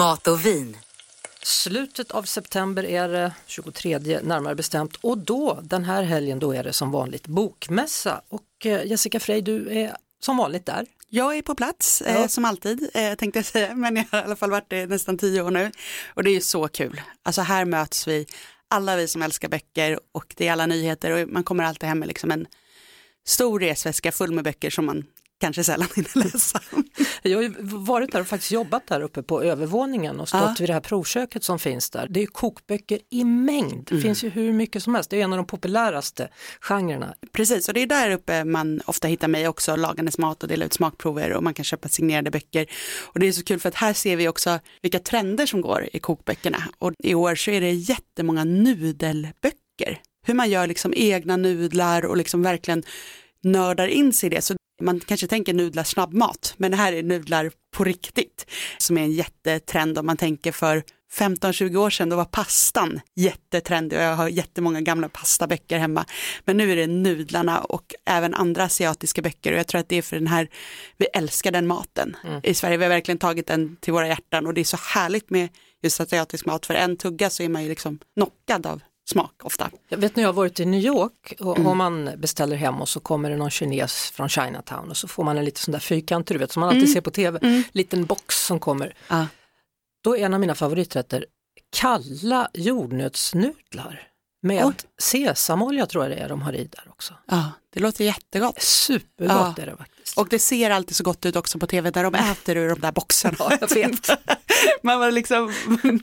Mat och vin. Slutet av september är det, 23 närmare bestämt och då, den här helgen, då är det som vanligt bokmässa och eh, Jessica Frey, du är som vanligt där. Jag är på plats Ja. eh, som alltid eh, tänkte jag säga, men jag har i alla fall varit det nästan tio år nu. Och det är ju så kul. Alltså här möts vi, alla vi som älskar böcker och det är alla nyheter och man kommer alltid hem med liksom en stor resväska full med böcker som man kanske sällan hinner läsa. Jag har ju varit där och faktiskt jobbat där uppe på övervåningen och stått Ja. vid det här provköket som finns där. Det är kokböcker i mängd, det finns ju hur mycket som helst, det är en av de populäraste genrerna. Precis, och det är där uppe man ofta hittar mig också, lagandes mat och dela ut smakprover och man kan köpa signerade böcker. Och det är så kul för att här ser vi också vilka trender som går i kokböckerna. Och i år så är det jättemånga nudelböcker. Hur man gör liksom egna nudlar och liksom verkligen nördar in sig i det. Så man kanske tänker nudlar snabbmat, men det här är nudlar på riktigt. Som är en jättetrend om man tänker för 15-20 år sedan, då var pastan jättetrendig och jag har jättemånga gamla pastaböcker hemma. Men nu är det nudlarna och även andra asiatiska böcker och jag tror att det är för den här, vi älskar den maten i Sverige. Vi har verkligen tagit den till våra hjärtan och det är så härligt med just asiatisk mat. För en tugga så är man ju liksom knockad av smak ofta. Jag vet när jag har varit i New York och om man beställer hem och så kommer det någon kines från Chinatown och så får man en liten sån där fyrkantig, du vet som man alltid ser på tv, liten box som kommer. Ja. Då är en av mina favoriträtter kalla jordnötsnudlar med Oj. sesamolja tror jag det är de har i där också. Ja, det låter jättegott. Supergott Ja. är det faktiskt. Och det ser alltid så gott ut också på tv där de äter ur de där boxarna. Ja, jag vet. man, liksom,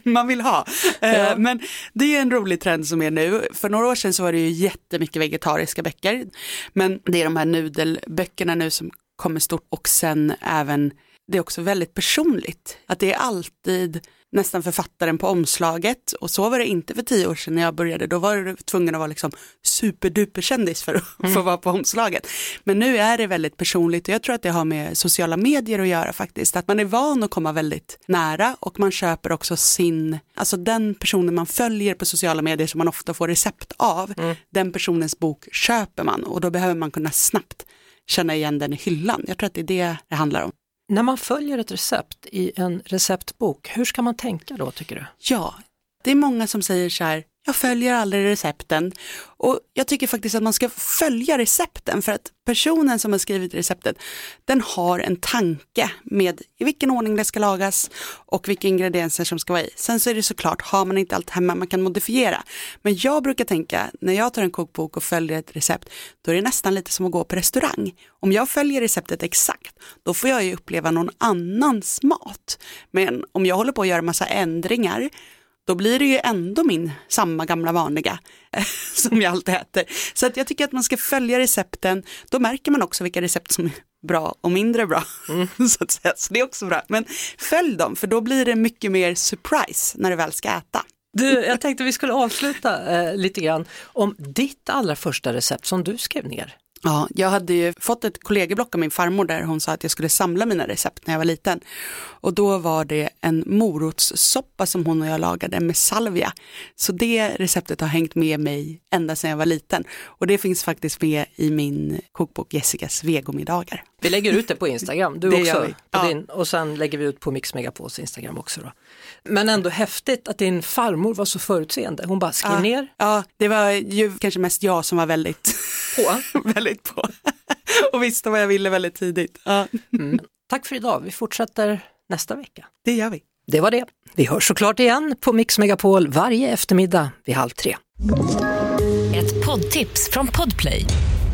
man vill ha. Eh, Ja. Men det är en rolig trend som är nu. För några år sedan så var det ju jättemycket vegetariska böcker. Men det är de här nudelböckerna nu som kommer stort och sen även, det är också väldigt personligt. Att det är alltid nästan författaren på omslaget och så var det inte för tio år sedan när jag började. Då var du tvungen att vara liksom superduperkändis för att få vara på omslaget. Men nu är det väldigt personligt och jag tror att det har med sociala medier att göra faktiskt. Att man är van att komma väldigt nära och man köper också sin, alltså den personen man följer på sociala medier som man ofta får recept av, den personens bok köper man och då behöver man kunna snabbt känna igen den i hyllan. Jag tror att det är det det handlar om. När man följer ett recept i en receptbok, hur ska man tänka då tycker du? Ja, det är många som säger så här, jag följer aldrig recepten. Och jag tycker faktiskt att man ska följa recepten för att personen som har skrivit receptet, den har en tanke med i vilken ordning det ska lagas och vilka ingredienser som ska vara i. Sen så är det såklart, har man inte allt hemma, man kan modifiera. Men jag brukar tänka, när jag tar en kokbok och följer ett recept, då är det nästan lite som att gå på restaurang. Om jag följer receptet exakt, då får jag ju uppleva någon annans mat. Men om jag håller på att göra massa ändringar, då blir det ju ändå min samma gamla vanliga som jag alltid äter. Så att jag tycker att man ska följa recepten, då märker man också vilka recept som är bra och mindre bra. så, att säga. så det är också bra. Men följ dem, för då blir det mycket mer surprise när du väl ska äta. Du, jag tänkte vi skulle avsluta eh, lite grann om ditt allra första recept som du skrev ner. Ja, jag hade ju fått ett kollegieblock av min farmor där hon sa att jag skulle samla mina recept när jag var liten. Och då var det en morotssoppa som hon och jag lagade med salvia. Så det receptet har hängt med mig ända sedan jag var liten. Och det finns faktiskt med i min kokbok Jessicas vegomiddagar. Vi lägger ut det på Instagram, du Det också. gör vi. På Ja. din, och sen lägger vi ut på Mix Megapols Instagram också. Då. Men ändå häftigt att din farmor var så förutseende. Hon bara skrev Ja. ner Ja, det var ju kanske mest jag som var väldigt på. väldigt på. och visste vad jag ville väldigt tidigt. Ja, Tack för idag, vi fortsätter nästa vecka. det gör vi. Det var det. Vi hörs såklart igen på Mix Megapol varje eftermiddag vid halv tre. Ett poddtips från Podplay.